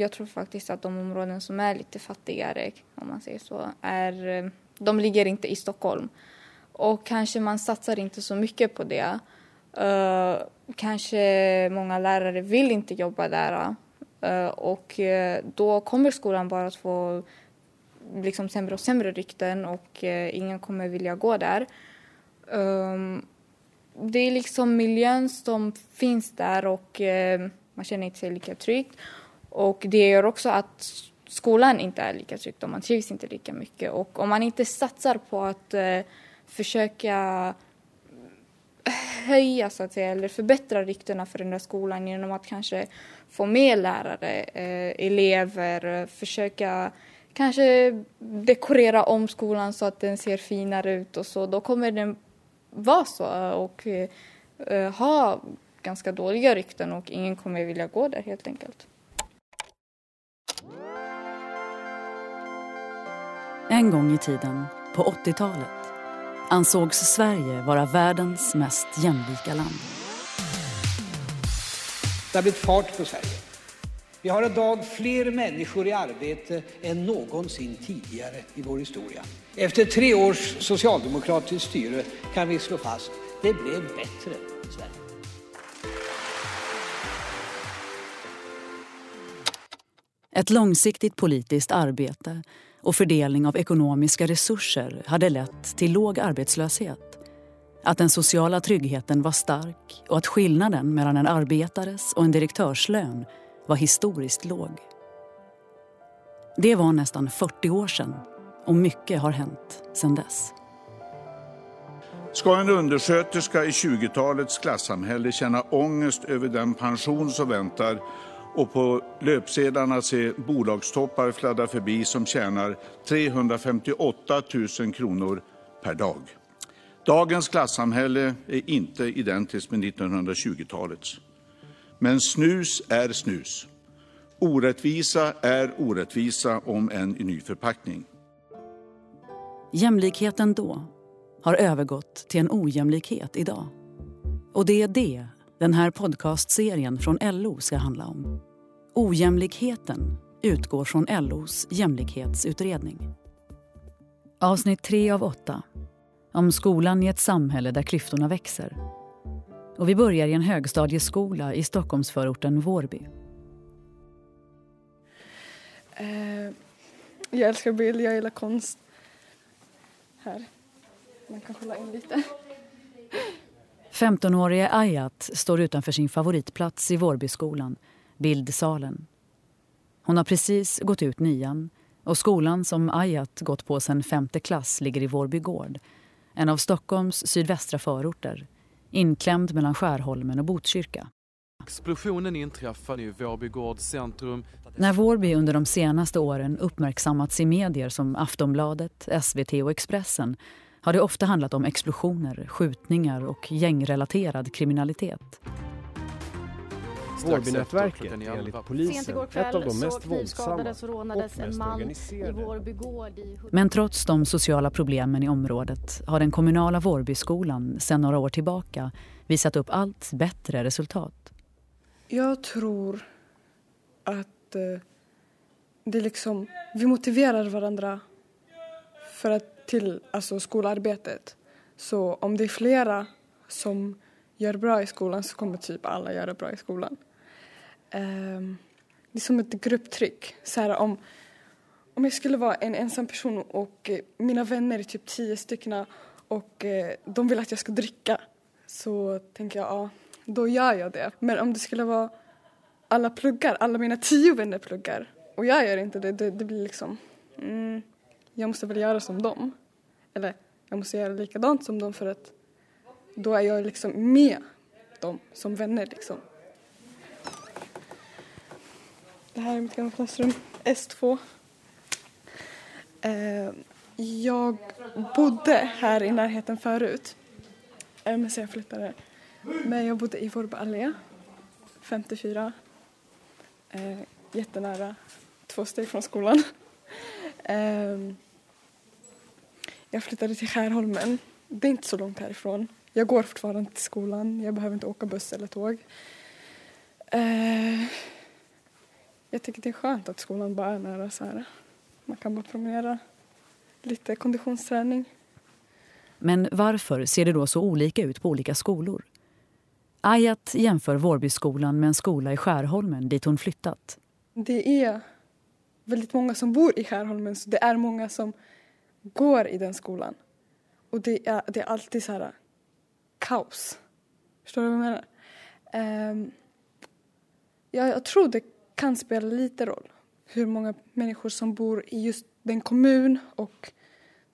jag tror faktiskt att de områden som är lite fattigare, om man säger så, är, eh, de ligger inte i Stockholm. Och kanske man satsar inte så mycket på det. Uh, kanske många lärare vill inte jobba där. Uh, och uh, då kommer skolan bara att få liksom sämre och sämre rykten och ingen kommer vilja gå där. Um, det är liksom miljön som finns där och man känner inte sig lika tryggt. Och det gör också att skolan inte är lika trygg och man trivs inte lika mycket. Och om man inte satsar på att eh, försöka eh, höja så att säga, eller förbättra ryktena för den där skolan genom att kanske få med lärare, eh, elever, försöka kanske dekorera om skolan så att den ser finare ut och så. Då kommer den vara så och eh, ha ganska dåliga rykten och ingen kommer vilja gå där helt enkelt. En gång i tiden, på 80-talet, ansågs Sverige vara världens mest jämlika land. Det har blivit fart på Sverige. Vi har idag fler människor i arbete än någonsin tidigare i vår historia. Efter tre års socialdemokratiskt styre kan vi slå fast det blev bättre i Sverige. Ett långsiktigt politiskt arbete och fördelning av ekonomiska resurser hade lett till låg arbetslöshet. Att den sociala tryggheten var stark och att skillnaden mellan en arbetares och en direktörslön var historiskt låg. Det var nästan 40 år sedan och mycket har hänt sedan dess. Ska en undersköterska i 20-talets klassamhälle känna ångest över den pension som väntar och på löpsedlarna se bolagstoppar fladdra förbi som tjänar 358 000 kronor per dag. Dagens klassamhälle är inte identiskt med 1920-talets. Men snus är snus. Orättvisa är orättvisa, om än i ny förpackning. Jämlikheten då har övergått till en ojämlikhet idag. Och det är det den här podcastserien från LO ska handla om. Ojämlikheten utgår från LOs jämlikhetsutredning. Avsnitt 3 av 8 om skolan i ett samhälle där klyftorna växer. Och vi börjar i en högstadieskola i Stockholmsförorten Vårby. Uh, jag älskar bild, jag gillar konst. Här. Man kan hålla in lite. 15-årige Ayat står utanför sin favoritplats i Vårbyskolan, bildsalen. Hon har precis gått ut nian och skolan som Ayat gått på sedan femte klass ligger i Vårby gård, en av Stockholms sydvästra förorter, inklämd mellan Skärholmen och Botkyrka. Explosionen inträffade i Vårby gårds centrum. När Vårby under de senaste åren uppmärksammats i medier som Aftonbladet, SVT och Expressen har det ofta handlat om explosioner, skjutningar och gängrelaterad kriminalitet. Vårbynätverket är enligt polisen ett av de mest våldsamma och mest organiserade. Men trots de sociala problemen i området har den kommunala Vårbyskolan sedan några år tillbaka visat upp allt bättre resultat. Jag tror att eh, det liksom, vi motiverar varandra för att till alltså skolarbetet. Så om det är flera som gör bra i skolan så kommer typ alla göra bra i skolan. Um, det är som ett grupptryck. Så här, om, om jag skulle vara en ensam person och eh, mina vänner är typ tio stycken och eh, de vill att jag ska dricka så tänker jag ja, då gör jag det. Men om det skulle vara alla pluggar, alla mina tio vänner pluggar och jag gör inte det, det, det blir liksom mm, jag måste väl göra som dem. Eller jag måste göra likadant som dem för att då är jag liksom med dem som vänner liksom. Det här är mitt gamla klassrum, S2. Eh, jag bodde här i närheten förut, eh, men sen jag flyttade. Men jag bodde i Vårby allé, 54. Eh, jättenära, två steg från skolan. Ehm, jag flyttade till Skärholmen. Det är inte så långt härifrån. Jag går fortfarande till skolan. Jag behöver inte åka buss eller tåg. Eh, jag tycker det är skönt att skolan bara är nära så här. Man kan bara promenera, lite konditionsträning. Men varför ser det då så olika ut på olika skolor? Ayat jämför Vårbyskolan med en skola i Skärholmen dit hon flyttat. Det är väldigt många som bor i Skärholmen så det är många som går i den skolan. Och det är, det är alltid så här kaos. Förstår du vad jag menar? Um, ja, jag tror det kan spela lite roll hur många människor som bor i just den kommun och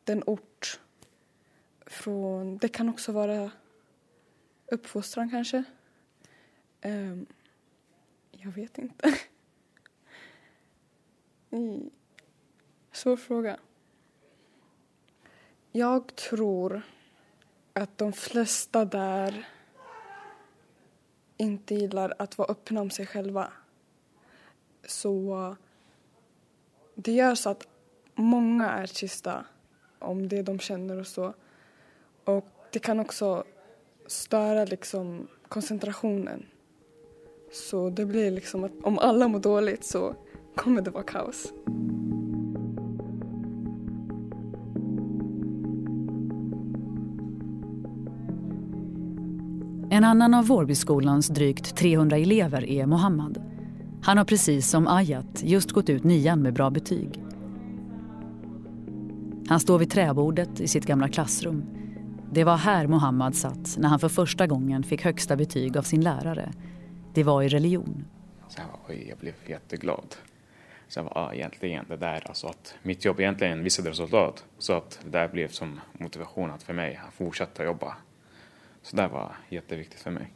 den ort. Från, det kan också vara uppfostran kanske. Um, jag vet inte. Svår fråga. Jag tror att de flesta där inte gillar att vara öppna om sig själva. Så det gör så att många är tysta om det de känner och så. Och det kan också störa liksom koncentrationen. Så det blir liksom att om alla mår dåligt så kommer det vara kaos. En annan av Vårbyskolans drygt 300 elever är Mohammad. Han har precis som Ayat just gått ut nian med bra betyg. Han står vid träbordet i sitt gamla klassrum. Det var här Mohammad satt när han för första gången fick högsta betyg av sin lärare. Det var i religion. Så jag, oj, jag blev jätteglad. Så jag bara, ah, egentligen det där, alltså att mitt jobb egentligen visade resultat. Så att det där blev som motivation att för mig att fortsätta jobba. Så det var jätteviktigt för mig.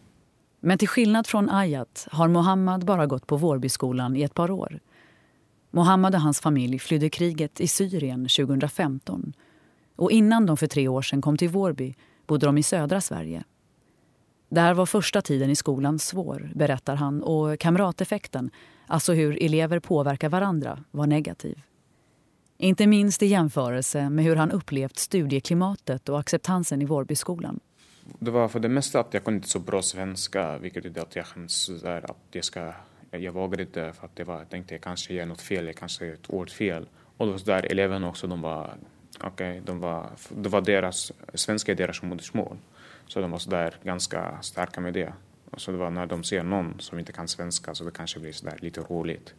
Men till skillnad från Ayat har Mohammad bara gått på Vårbyskolan i ett par år. Mohammad och hans familj flydde kriget i Syrien 2015. Och innan de för tre år sedan kom till Vårby bodde de i södra Sverige. Där var första tiden i skolan svår, berättar han och kamrateffekten, alltså hur elever påverkar varandra, var negativ. Inte minst i jämförelse med hur han upplevt studieklimatet och acceptansen i Vårbyskolan. Det var för det mesta att jag kunde inte så bra svenska, vilket gjorde att jag skäms där att jag ska jag vågade inte för att det var, jag tänkte jag kanske gör något fel, jag kanske gör ett ord fel. Och då där eleverna också, de var, okej, okay, de var, det var deras, svenska är deras modersmål. Så de var så där ganska starka med det. Och så det var när de ser någon som inte kan svenska så det kanske blir så där lite roligt.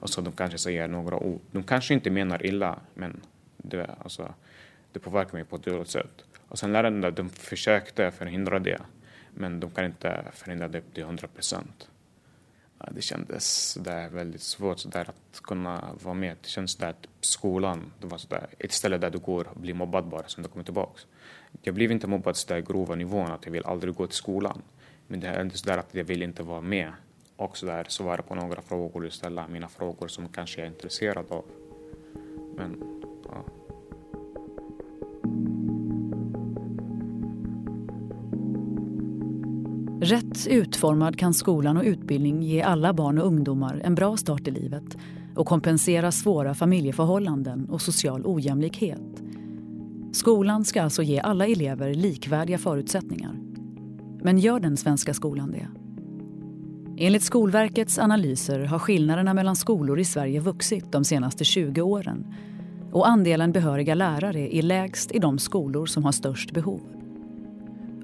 Och så de kanske säger några ord. De kanske inte menar illa, men det, alltså, det påverkar mig på ett dåligt sätt. Och sen lärarna, de försökte förhindra det, men de kan inte förhindra det till 100 procent. Det kändes där väldigt svårt så där att kunna vara med. Det kändes där att skolan, det var så där, ett ställe där du går och blir mobbad bara sen du kommer tillbaka. Jag blev inte mobbad så där grova nivån att jag vill aldrig gå till skolan. Men det är ändå så där att jag vill inte vara med och så där svara på några frågor och ställa mina frågor som kanske jag är intresserad av. Men, ja. Rätt utformad kan skolan och utbildning ge alla barn och ungdomar en bra start i livet och kompensera svåra familjeförhållanden och social ojämlikhet. Skolan ska alltså ge alla elever likvärdiga förutsättningar. Men gör den svenska skolan det? Enligt Skolverkets analyser har skillnaderna mellan skolor i Sverige vuxit de senaste 20 åren och andelen behöriga lärare är lägst i de skolor som har störst behov.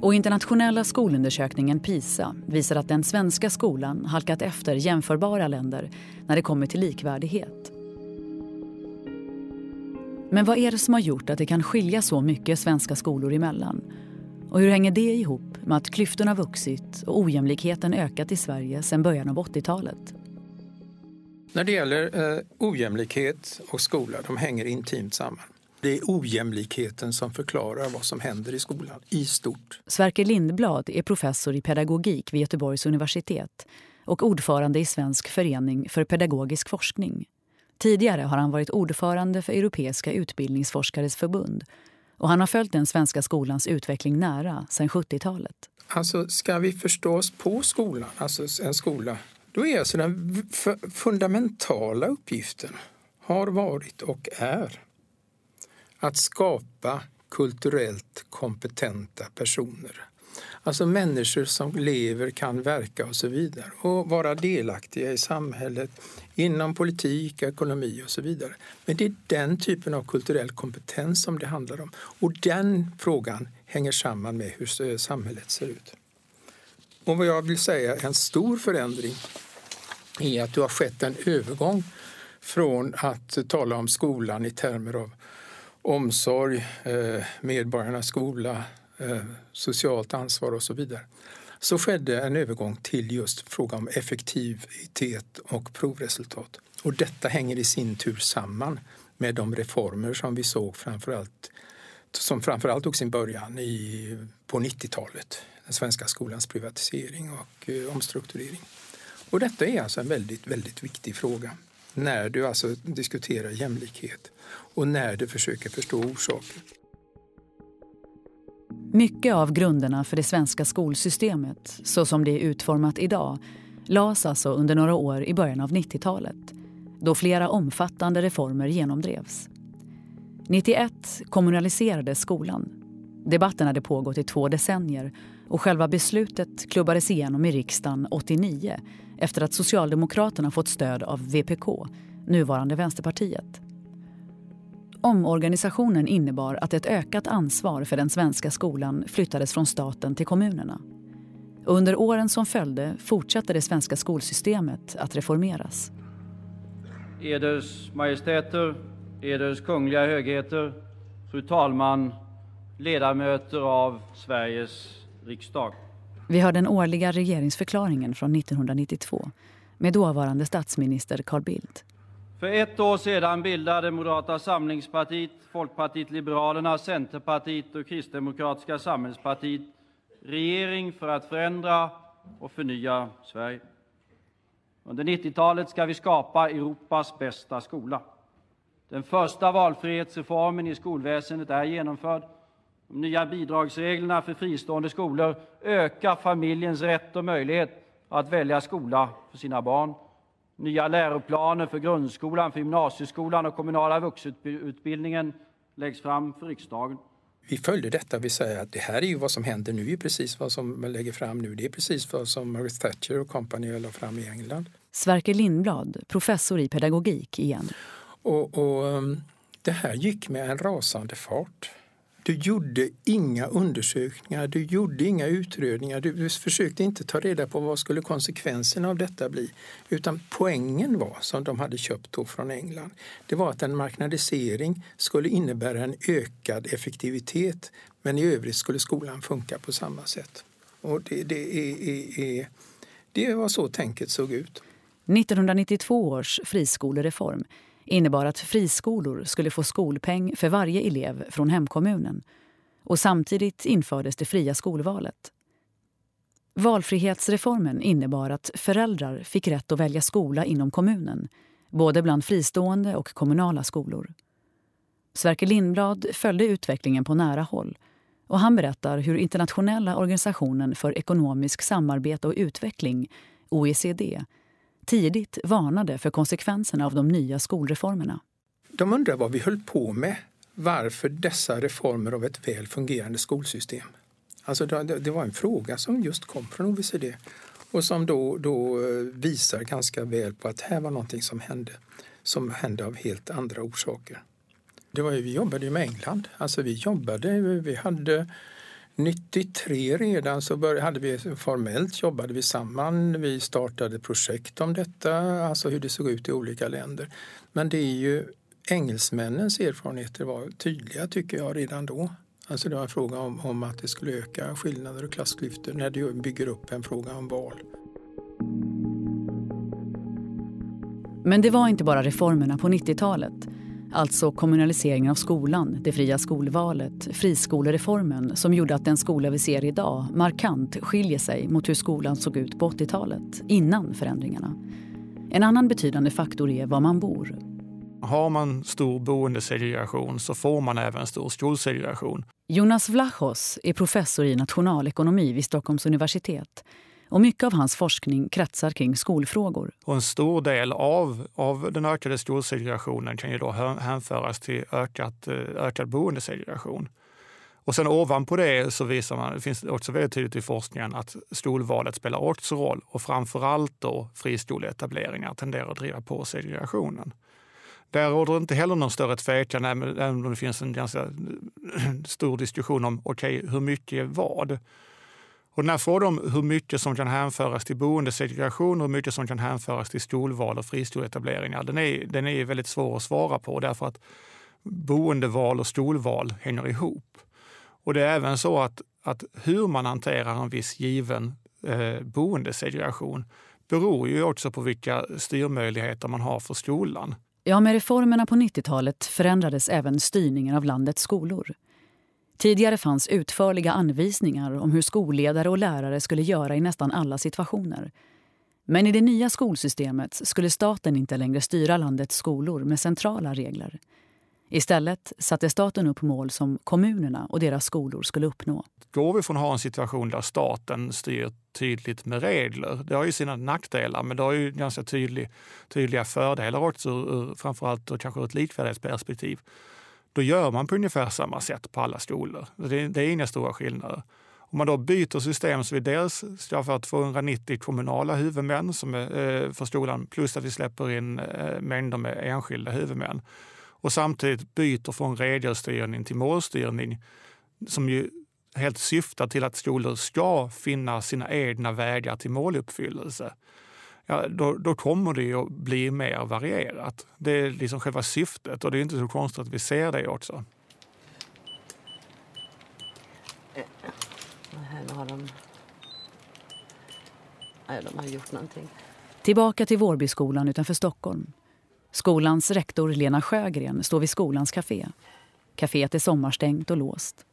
Och internationella skolundersökningen PISA visar att den svenska skolan halkat efter jämförbara länder när det kommer till likvärdighet. Men vad är det som har gjort att det kan skilja så mycket svenska skolor emellan? Och hur hänger det ihop med att klyftorna vuxit och ojämlikheten ökat i Sverige sedan början av 80-talet? När det gäller eh, ojämlikhet och skola, de hänger intimt samman. Det är ojämlikheten som förklarar vad som händer i skolan i stort. Sverker Lindblad är professor i pedagogik vid Göteborgs universitet och ordförande i Svensk förening för pedagogisk forskning. Tidigare har han varit ordförande för Europeiska utbildningsforskares förbund och han har följt den svenska skolans utveckling nära sedan 70-talet. Alltså, ska vi förstå oss på skolan, alltså en skola, då är alltså den fundamentala uppgiften har varit och är att skapa kulturellt kompetenta personer Alltså människor som lever, kan verka och så vidare och vara delaktiga i samhället inom politik, ekonomi och så vidare. Men det är den typen av kulturell kompetens som det handlar om och den frågan hänger samman med hur samhället ser ut. Och vad jag vill säga en stor förändring är att det har skett en övergång från att tala om skolan i termer av omsorg, eh, medborgarnas skola, eh, socialt ansvar och så vidare så skedde en övergång till just fråga om effektivitet och provresultat. Och detta hänger i sin tur samman med de reformer som vi såg framförallt som framförallt tog sin början i, på 90-talet. Den svenska skolans privatisering och eh, omstrukturering. Och detta är alltså en väldigt, väldigt viktig fråga när du alltså diskuterar jämlikhet och när du försöker förstå orsaker. Mycket av grunderna för det svenska skolsystemet, så som det är utformat idag, lades alltså under några år i början av 90-talet då flera omfattande reformer genomdrevs. 91 kommunaliserades skolan. Debatten hade pågått i två decennier och själva beslutet klubbades igenom i riksdagen 89 efter att Socialdemokraterna fått stöd av VPK, nuvarande Vänsterpartiet. Omorganisationen innebar att ett ökat ansvar för den svenska skolan flyttades från staten till kommunerna. Under åren som följde fortsatte det svenska skolsystemet att reformeras. Eders Majestäter, Eders Kungliga Högheter, Fru talman, ledamöter av Sveriges riksdag. Vi har den årliga regeringsförklaringen från 1992 med dåvarande statsminister Carl Bildt. För ett år sedan bildade Moderata samlingspartiet, Folkpartiet liberalerna, Centerpartiet och Kristdemokratiska samhällspartiet regering för att förändra och förnya Sverige. Under 90-talet ska vi skapa Europas bästa skola. Den första valfrihetsreformen i skolväsendet är genomförd. De nya bidragsreglerna för fristående skolor ökar familjens rätt och möjlighet att välja skola för sina barn. Nya läroplaner för grundskolan, för gymnasieskolan och kommunala vuxenutbildningen läggs fram för riksdagen. Vi följde detta, vi säger att det här är ju vad som händer nu, är precis vad som man lägger fram nu. Det är precis vad som Margaret Thatcher och company la fram i England. Sverker Lindblad, professor i pedagogik igen. Och, och um, det här gick med en rasande fart. Du gjorde inga undersökningar, du gjorde inga utredningar, du försökte inte ta reda på vad skulle konsekvenserna av detta bli. Utan poängen var, som de hade köpt då från England, det var att en marknadisering skulle innebära en ökad effektivitet men i övrigt skulle skolan funka på samma sätt. Och det, det, är, är, är, det var så tänket såg ut. 1992 års friskolereform innebar att friskolor skulle få skolpeng för varje elev från hemkommunen och samtidigt infördes det fria skolvalet. Valfrihetsreformen innebar att föräldrar fick rätt att välja skola inom kommunen både bland fristående och kommunala skolor. Sverker Lindblad följde utvecklingen på nära håll och han berättar hur Internationella organisationen för ekonomisk samarbete och utveckling, OECD, tidigt varnade för konsekvenserna av de nya skolreformerna. De undrar vad vi höll på med. Varför dessa reformer av ett väl fungerande skolsystem? Alltså det var en fråga som just kom från OECD och som då, då eh, visar ganska väl på att här var någonting som hände som hände av helt andra orsaker. Det var, vi jobbade ju med England. Alltså vi jobbade, vi hade 93 redan så började, hade vi formellt jobbade vi samman. Vi startade projekt om detta, alltså hur det såg ut i olika länder. Men det är ju engelsmännens erfarenheter var tydliga tycker jag redan då. Alltså det var en fråga om, om att det skulle öka skillnader och klassklyftor när du bygger upp en fråga om val. Men det var inte bara reformerna på 90-talet Alltså kommunaliseringen av skolan, det fria skolvalet, friskolereformen som gjorde att den skola vi ser idag markant skiljer sig mot hur skolan såg ut på 80-talet, innan förändringarna. En annan betydande faktor är var man bor. Har man stor boendesegregation så får man även stor skolsegregation. Jonas Vlachos är professor i nationalekonomi vid Stockholms universitet och mycket av hans forskning kretsar kring skolfrågor. Och en stor del av, av den ökade skolsegregationen kan ju då hänföras till ökat, eh, ökad boendesegregation. Och sen ovanpå det så visar man, det finns också väldigt tydligt i forskningen att skolvalet spelar också roll och framförallt då friskoleetableringar tenderar att driva på segregationen. Där råder inte heller någon större tvekan, även om det finns en ganska eh, stor diskussion om okej, okay, hur mycket är vad? Och den här frågan om hur mycket som kan hänföras till boendesegregation och hur mycket som kan hänföras till skolval och friskoleetableringar, den är, den är väldigt svår att svara på därför att boendeval och skolval hänger ihop. Och det är även så att, att hur man hanterar en viss given eh, boendesegregation beror ju också på vilka styrmöjligheter man har för skolan. Ja, med reformerna på 90-talet förändrades även styrningen av landets skolor. Tidigare fanns utförliga anvisningar om hur skolledare och lärare skulle göra i nästan alla situationer. Men i det nya skolsystemet skulle staten inte längre styra landets skolor med centrala regler. Istället satte staten upp mål som kommunerna och deras skolor skulle uppnå. Går vi från att ha en situation där staten styr tydligt med regler, det har ju sina nackdelar men det har ju ganska tydlig, tydliga fördelar också, framförallt och kanske ur ett likvärdighetsperspektiv. Då gör man på ungefär samma sätt på alla skolor. Det, det är inga stora skillnader. Om man då byter system så vi dels skaffar 290 kommunala huvudmän som är, eh, för skolan plus att vi släpper in eh, mängder med enskilda huvudmän och samtidigt byter från regelstyrning till målstyrning som ju helt syftar till att skolor ska finna sina egna vägar till måluppfyllelse. Ja, då, då kommer det att bli mer varierat. Det är liksom själva syftet och det är inte så konstigt att vi ser det också. Här har de... Nej, de har gjort någonting. Tillbaka till Vårbyskolan utanför Stockholm. Skolans rektor Lena Sjögren står vid skolans café. Caféet är sommarstängt och låst.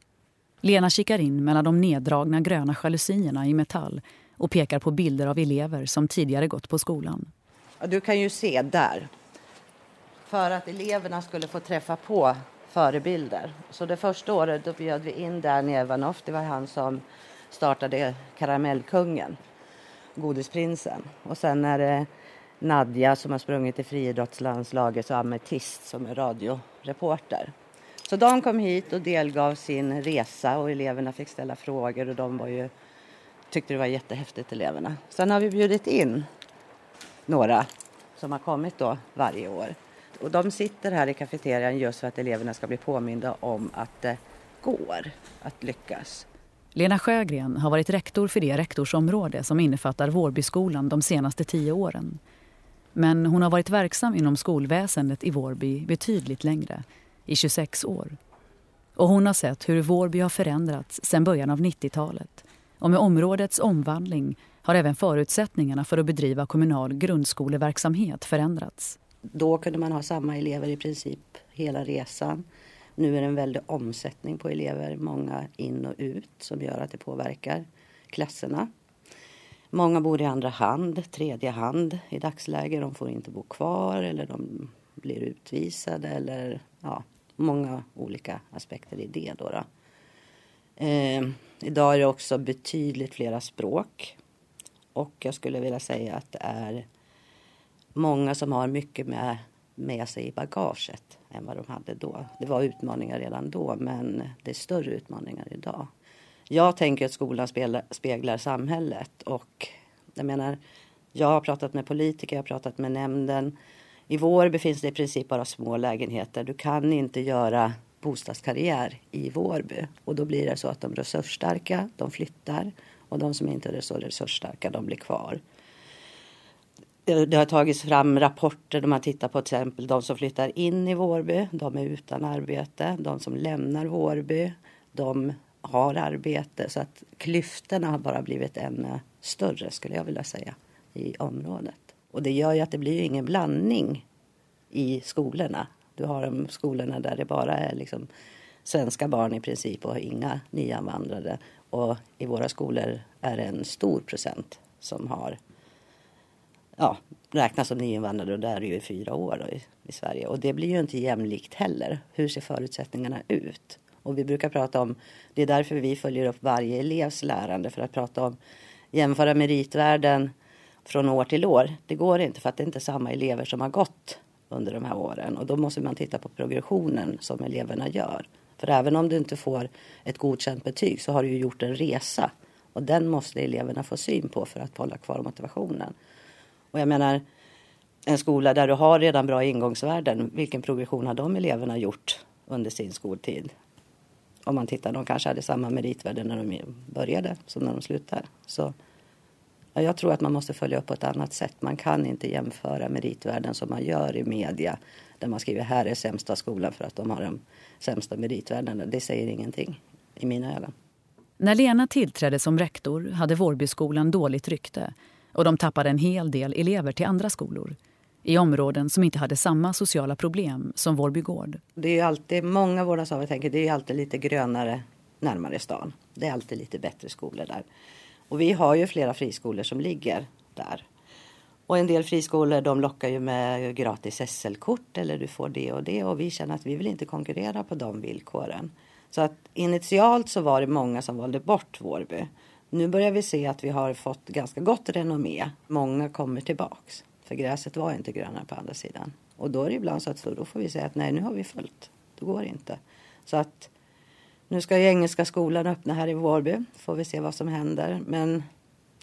Lena kikar in mellan de neddragna gröna jalusierna i metall och pekar på bilder av elever som tidigare gått på skolan. Du kan ju se där. För att eleverna skulle få träffa på förebilder. Så det första året då bjöd vi in Danny Evanoff. Det var han som startade Karamellkungen, Godisprinsen. Och sen är det Nadja som har sprungit i friidrottslandslaget och Ametist som är radioreporter. Så de kom hit och delgav sin resa och eleverna fick ställa frågor och de var ju, tyckte det var jättehäftigt eleverna. Sen har vi bjudit in några som har kommit då varje år. Och de sitter här i kafeterian just för att eleverna ska bli påminda om att det går att lyckas. Lena Sjögren har varit rektor för det rektorsområde som innefattar Vårbyskolan de senaste tio åren. Men hon har varit verksam inom skolväsendet i Vårby betydligt längre, i 26 år. Och hon har sett hur Vårby har förändrats sedan början av 90-talet. Och med områdets omvandling har även förutsättningarna för att bedriva kommunal grundskoleverksamhet förändrats. Då kunde man ha samma elever i princip hela resan. Nu är det en väldig omsättning på elever, många in och ut som gör att det påverkar klasserna. Många bor i andra hand, tredje hand i dagsläget. De får inte bo kvar eller de blir utvisade eller ja, många olika aspekter i det. Då, då. Eh, idag är det också betydligt flera språk och jag skulle vilja säga att det är många som har mycket med, med sig i bagaget än vad de hade då. Det var utmaningar redan då men det är större utmaningar idag. Jag tänker att skolan speglar, speglar samhället och jag menar, jag har pratat med politiker, jag har pratat med nämnden. I Vårby finns det i princip bara små lägenheter. Du kan inte göra bostadskarriär i Vårby och då blir det så att de resursstarka, de flyttar och de som inte är så resursstarka, de blir kvar. Det har tagits fram rapporter där man tittar på till exempel de som flyttar in i Vårby, de är utan arbete. De som lämnar Vårby, de har arbete. Så att klyftorna har bara blivit ännu större skulle jag vilja säga i området. Och det gör ju att det blir ingen blandning i skolorna. Du har de skolorna där det bara är liksom svenska barn i princip och inga nyanvandrade. Och i våra skolor är det en stor procent som har ja, räknas som nyinvandrade. och där är det ju fyra år i, i Sverige. Och det blir ju inte jämlikt heller. Hur ser förutsättningarna ut? Och vi brukar prata om, det är därför vi följer upp varje elevs lärande för att prata om jämföra meritvärden från år till år. Det går inte för att det inte är samma elever som har gått under de här åren och då måste man titta på progressionen som eleverna gör För även om du inte får ett godkänt betyg så har du ju gjort en resa. Och den måste eleverna få syn på för att hålla kvar motivationen. Och jag menar, en skola där du har redan bra ingångsvärden, vilken progression har de eleverna gjort under sin skoltid? Om man tittar, de kanske hade samma meritvärde när de började som när de slutar. Så jag tror att man måste följa upp på ett annat sätt. Man kan inte jämföra meritvärden som man gör i media där man skriver här är sämsta skolan för att de har de sämsta meritvärdena. Det säger ingenting i mina ögon. När Lena tillträdde som rektor hade Vårbyskolan dåligt rykte och de tappade en hel del elever till andra skolor i områden som inte hade samma sociala problem som Vårby gård. Det är alltid, många vårdnadshavare tänker det är alltid lite grönare närmare stan. Det är alltid lite bättre skolor där. Och vi har ju flera friskolor som ligger där. Och en del friskolor de lockar ju med gratis SL-kort eller du får det och det och vi känner att vi vill inte konkurrera på de villkoren. Så att initialt så var det många som valde bort Vårby. Nu börjar vi se att vi har fått ganska gott renommé. Många kommer tillbaks. För gräset var inte grönare på andra sidan. Och då är det ibland så att så då får vi säga att nej, nu har vi följt. Det går inte. Så att nu ska ju Engelska skolan öppna här i Vårby. Får vi se vad som händer. Men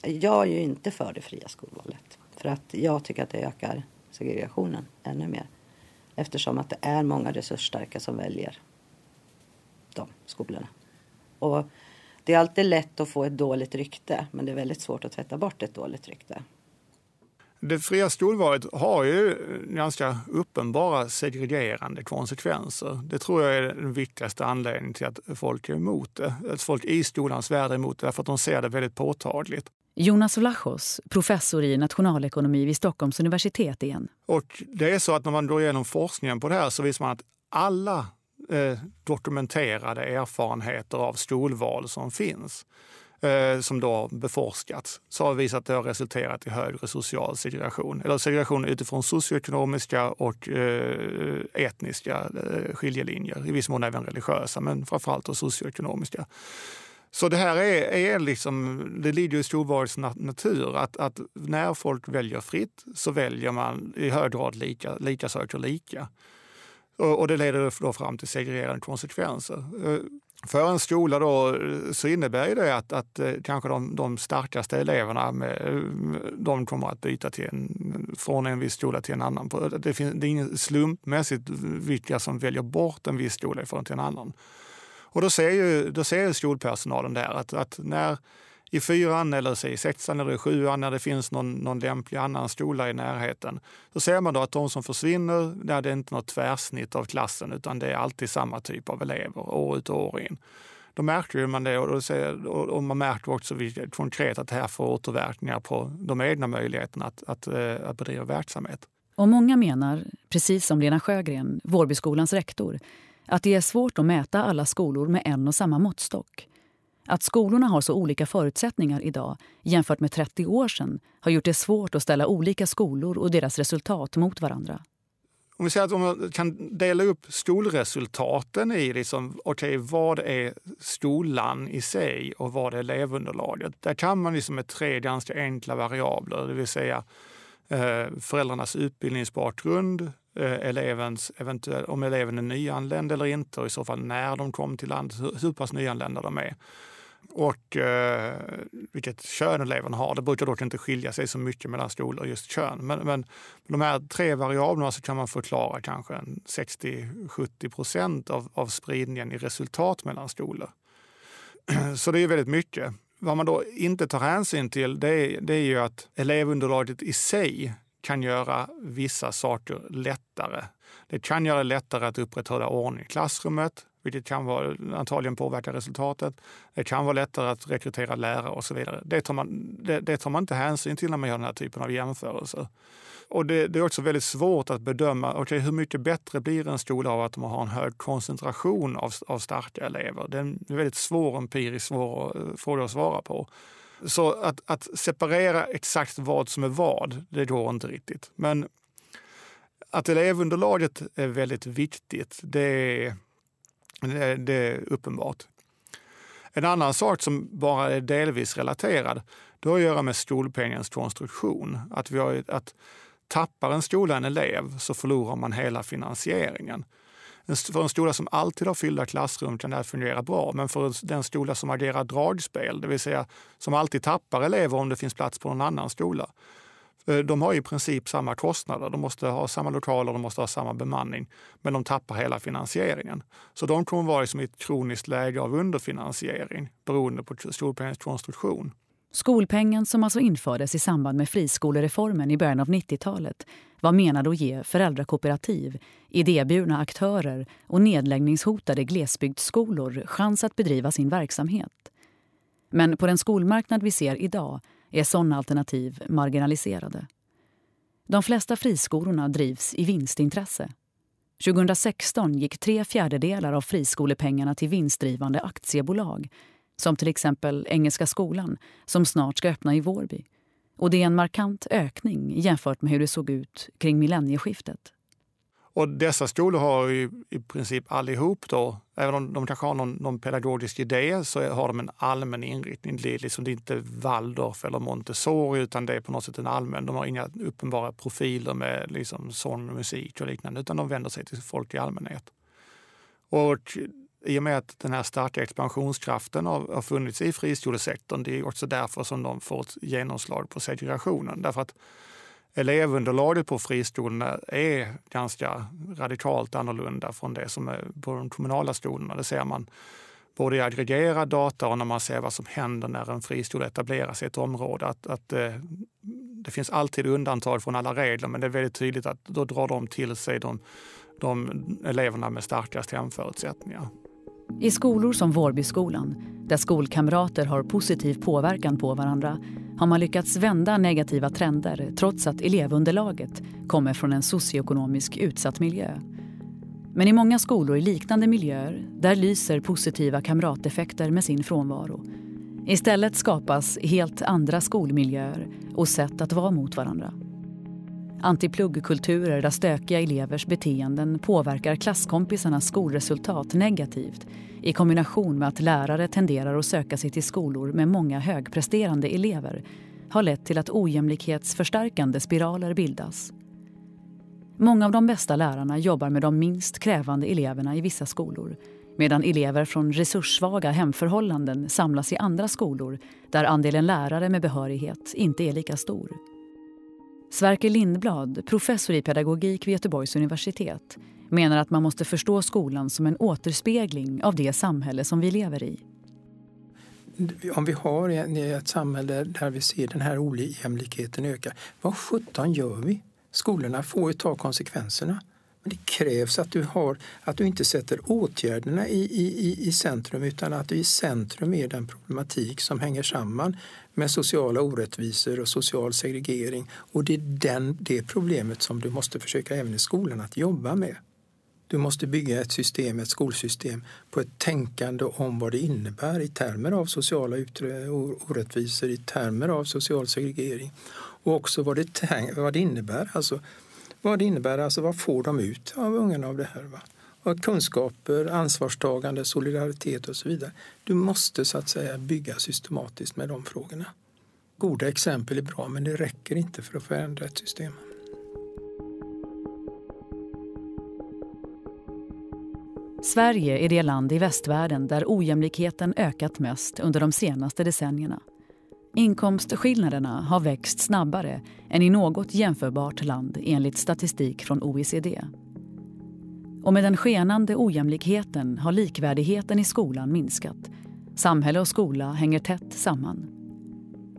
jag är ju inte för det fria skolvalet. För att jag tycker att det ökar segregationen ännu mer. Eftersom att det är många resursstarka som väljer de skolorna. Och det är alltid lätt att få ett dåligt rykte men det är väldigt svårt att tvätta bort ett dåligt rykte. Det fria skolvalet har ju ganska uppenbara segregerande konsekvenser. Det tror jag är den viktigaste anledningen till att folk är emot det. Att folk i skolans värld är emot det, därför att de ser det väldigt påtagligt. Jonas Vlachos, professor i nationalekonomi vid Stockholms universitet igen. Och det är så att när man går igenom forskningen på det här så visar man att alla eh, dokumenterade erfarenheter av skolval som finns Eh, som då beforskats, så har visat att det har resulterat i högre social segregation. Eller segregation utifrån socioekonomiska och eh, etniska eh, skiljelinjer. I viss mån även religiösa, men framförallt socioekonomiska. Så det här är, är liksom, det ligger i skolvalets natur att, att, när folk väljer fritt så väljer man i hög grad lika, lika söker lika. Och, och det leder då fram till segregerande konsekvenser. Eh, för en skola då, så innebär det att, att eh, kanske de, de starkaste eleverna med, de kommer att byta till en, från en viss skola till en annan. Det, finns, det är inget slumpmässigt vilka som väljer bort en viss skola ifrån till en annan. Och då ser ju, då ser skolpersonalen där att, att när i fyran eller i sexan eller i sjuan när det finns någon, någon lämplig annan skola i närheten. Så ser man då att de som försvinner, där det är inte något tvärsnitt av klassen utan det är alltid samma typ av elever år ut och år in. Då märker man det och, och man märker också konkret att det här får återverkningar på de egna möjligheterna att, att, eh, att bedriva verksamhet. Och många menar, precis som Lena Sjögren, Vårbyskolans rektor, att det är svårt att mäta alla skolor med en och samma måttstock. Att skolorna har så olika förutsättningar idag jämfört med 30 år sedan har gjort det svårt att ställa olika skolor och deras resultat mot varandra. Om vi säger att man kan dela upp skolresultaten i liksom, okay, vad är skolan i sig och vad är elevunderlaget. Där kan man liksom med tre ganska enkla variabler, det vill säga eh, föräldrarnas utbildningsbakgrund, eh, elevens eventuell, om eleven är nyanländ eller inte och i så fall när de kom till landet, hur, hur pass nyanlända de är och eh, vilket kön eleverna har. Det brukar dock inte skilja sig så mycket mellan skolor just kön. Men, men de här tre variablerna så kan man förklara kanske 60-70 procent av, av spridningen i resultat mellan skolor. Så det är väldigt mycket. Vad man då inte tar hänsyn till det är, det är ju att elevunderlaget i sig kan göra vissa saker lättare. Det kan göra det lättare att upprätthålla ordning i klassrummet vilket kan vara, antagligen påverka resultatet. Det kan vara lättare att rekrytera lärare och så vidare. Det tar man, det, det tar man inte hänsyn till när man gör den här typen av jämförelser. Och det, det, är också väldigt svårt att bedöma okay, hur mycket bättre blir en skola av att man har en hög koncentration av, av starka elever. Det är en väldigt svår empirisk svår eh, fråga att svara på. Så att, att separera exakt vad som är vad, det går inte riktigt. Men att elevunderlaget är väldigt viktigt, det är, det, det är uppenbart. En annan sak som bara är delvis relaterad, det har att göra med skolpengens konstruktion. Att, vi har, att tappar en skola en elev så förlorar man hela finansieringen. För en skola som alltid har fyllda klassrum kan det här fungera bra. Men för den skola som agerar dragspel, det vill säga som alltid tappar elever om det finns plats på någon annan skola. Eh, de har i princip samma kostnader. De måste ha samma lokaler, de måste ha samma bemanning. Men de tappar hela finansieringen. Så de kommer vara liksom i ett kroniskt läge av underfinansiering beroende på skolpengens konstruktion. Skolpengen som alltså infördes i samband med friskolereformen i början av 90-talet var menad att ge föräldrakooperativ, idéburna aktörer och nedläggningshotade glesbygdsskolor chans att bedriva sin verksamhet. Men på den skolmarknad vi ser idag är sådana alternativ marginaliserade. De flesta friskolorna drivs i vinstintresse. 2016 gick tre fjärdedelar av friskolepengarna till vinstdrivande aktiebolag som till exempel Engelska skolan som snart ska öppna i Vårby. Och det är en markant ökning jämfört med hur det såg ut kring millennieskiftet. Och dessa skolor har i, i princip allihop, då, även om de kanske har någon, någon pedagogisk idé, så har de en allmän inriktning. Det är, liksom, det är inte Waldorf eller Montessori utan det är på något sätt en allmän. De har inga uppenbara profiler med liksom sång, musik och liknande utan de vänder sig till folk i allmänhet. Och i och med att den här starka expansionskraften har, har funnits i friskolesektorn, det är också därför som de får ett genomslag på segregationen. Därför att elevunderlaget på friskolorna är ganska radikalt annorlunda från det som är på de kommunala skolorna. Det ser man både i aggregerad data och när man ser vad som händer när en friskola etableras i ett område. Att, att det, det finns alltid undantag från alla regler men det är väldigt tydligt att då drar de till sig de, de eleverna med starkast hemförutsättningar. I skolor som Vårbyskolan, där skolkamrater har positiv påverkan på varandra har man lyckats vända negativa trender trots att elevunderlaget kommer från en socioekonomisk utsatt miljö. Men i många skolor i liknande miljöer där lyser positiva kamrateffekter med sin frånvaro. Istället skapas helt andra skolmiljöer och sätt att vara mot varandra. Antipluggkulturer där stökiga elevers beteenden påverkar klasskompisarnas skolresultat negativt i kombination med att lärare tenderar att söka sig till skolor med många högpresterande elever har lett till att ojämlikhetsförstärkande spiraler bildas. Många av de bästa lärarna jobbar med de minst krävande eleverna i vissa skolor medan elever från resurssvaga hemförhållanden samlas i andra skolor där andelen lärare med behörighet inte är lika stor. Sverker Lindblad, professor i pedagogik vid Göteborgs universitet menar att man måste förstå skolan som en återspegling av det samhälle som vi lever i. Om vi har ett samhälle där vi ser den här ojämlikheten öka, vad sjutton gör vi? Skolorna får ju ta konsekvenserna. Men det krävs att du, har, att du inte sätter åtgärderna i, i, i centrum utan att du i centrum är den problematik som hänger samman med sociala orättvisor och social segregering. Och det är den, det problemet som du måste försöka även i skolan att jobba med. Du måste bygga ett system, ett skolsystem på ett tänkande om vad det innebär i termer av sociala orättvisor, i termer av social segregering och också vad det, vad det innebär. Alltså, vad det innebär, alltså vad får de ut av ungarna av det här? Va? Och kunskaper, ansvarstagande, solidaritet och så vidare. Du måste så att säga bygga systematiskt med de frågorna. Goda exempel är bra men det räcker inte för att förändra ett system. Sverige är det land i västvärlden där ojämlikheten ökat mest under de senaste decennierna. Inkomstskillnaderna har växt snabbare än i något jämförbart land enligt statistik från OECD. Och med den skenande ojämlikheten har likvärdigheten i skolan minskat. Samhälle och skola hänger tätt samman.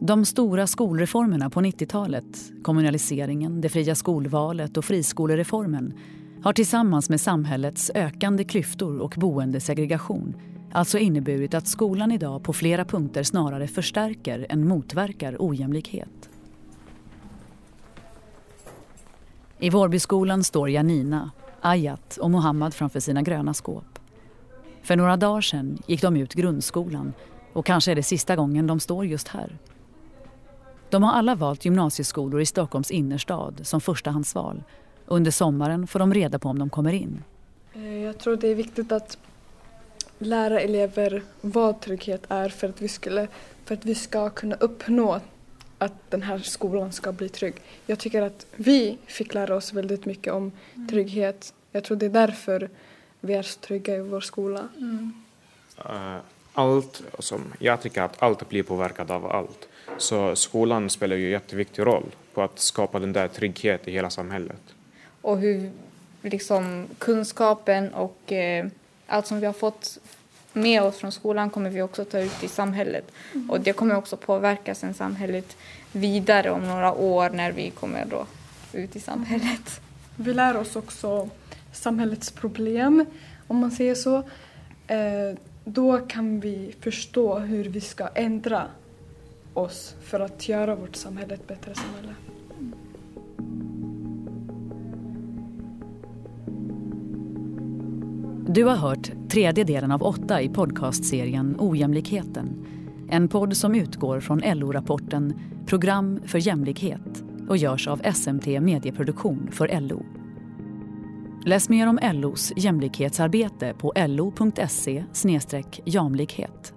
De stora skolreformerna på 90-talet, kommunaliseringen, det fria skolvalet och friskolereformen har tillsammans med samhällets ökande klyftor och boendesegregation alltså inneburit att skolan idag på flera punkter snarare förstärker än motverkar ojämlikhet. I Vårbyskolan står Janina, Ayat och Mohammad framför sina gröna skåp. För några dagar sedan gick de ut grundskolan och kanske är det sista gången de står just här. De har alla valt gymnasieskolor i Stockholms innerstad som förstahandsval. Under sommaren får de reda på om de kommer in. Eh, jag tror det är viktigt att lära elever vad trygghet är för att vi, skulle, för att vi ska kunna uppnå att den här skolan ska bli trygg. Jag tycker att vi fick lära oss väldigt mycket om mm. trygghet. Jag tror det är därför vi är så trygga i vår skola. Mm. Uh, allt, som, jag tycker att allt blir påverkat av allt. Så skolan spelar ju en jätteviktig roll på att skapa den där tryggheten i hela samhället. Och hur liksom, kunskapen och eh, allt som vi har fått med oss från skolan kommer vi också ta ut i samhället. Mm. Och det kommer också påverka sen samhället vidare om några år när vi kommer då ut i samhället. Vi lär oss också samhällets problem, om man säger så. Eh, då kan vi förstå hur vi ska ändra oss för att göra vårt samhälle ett bättre samhälle. Du har hört tredje delen av åtta i podcastserien Ojämlikheten. En podd som utgår från LO-rapporten Program för jämlikhet och görs av SMT Medieproduktion för LO. Läs mer om LOs jämlikhetsarbete på lo.se jamlikhet.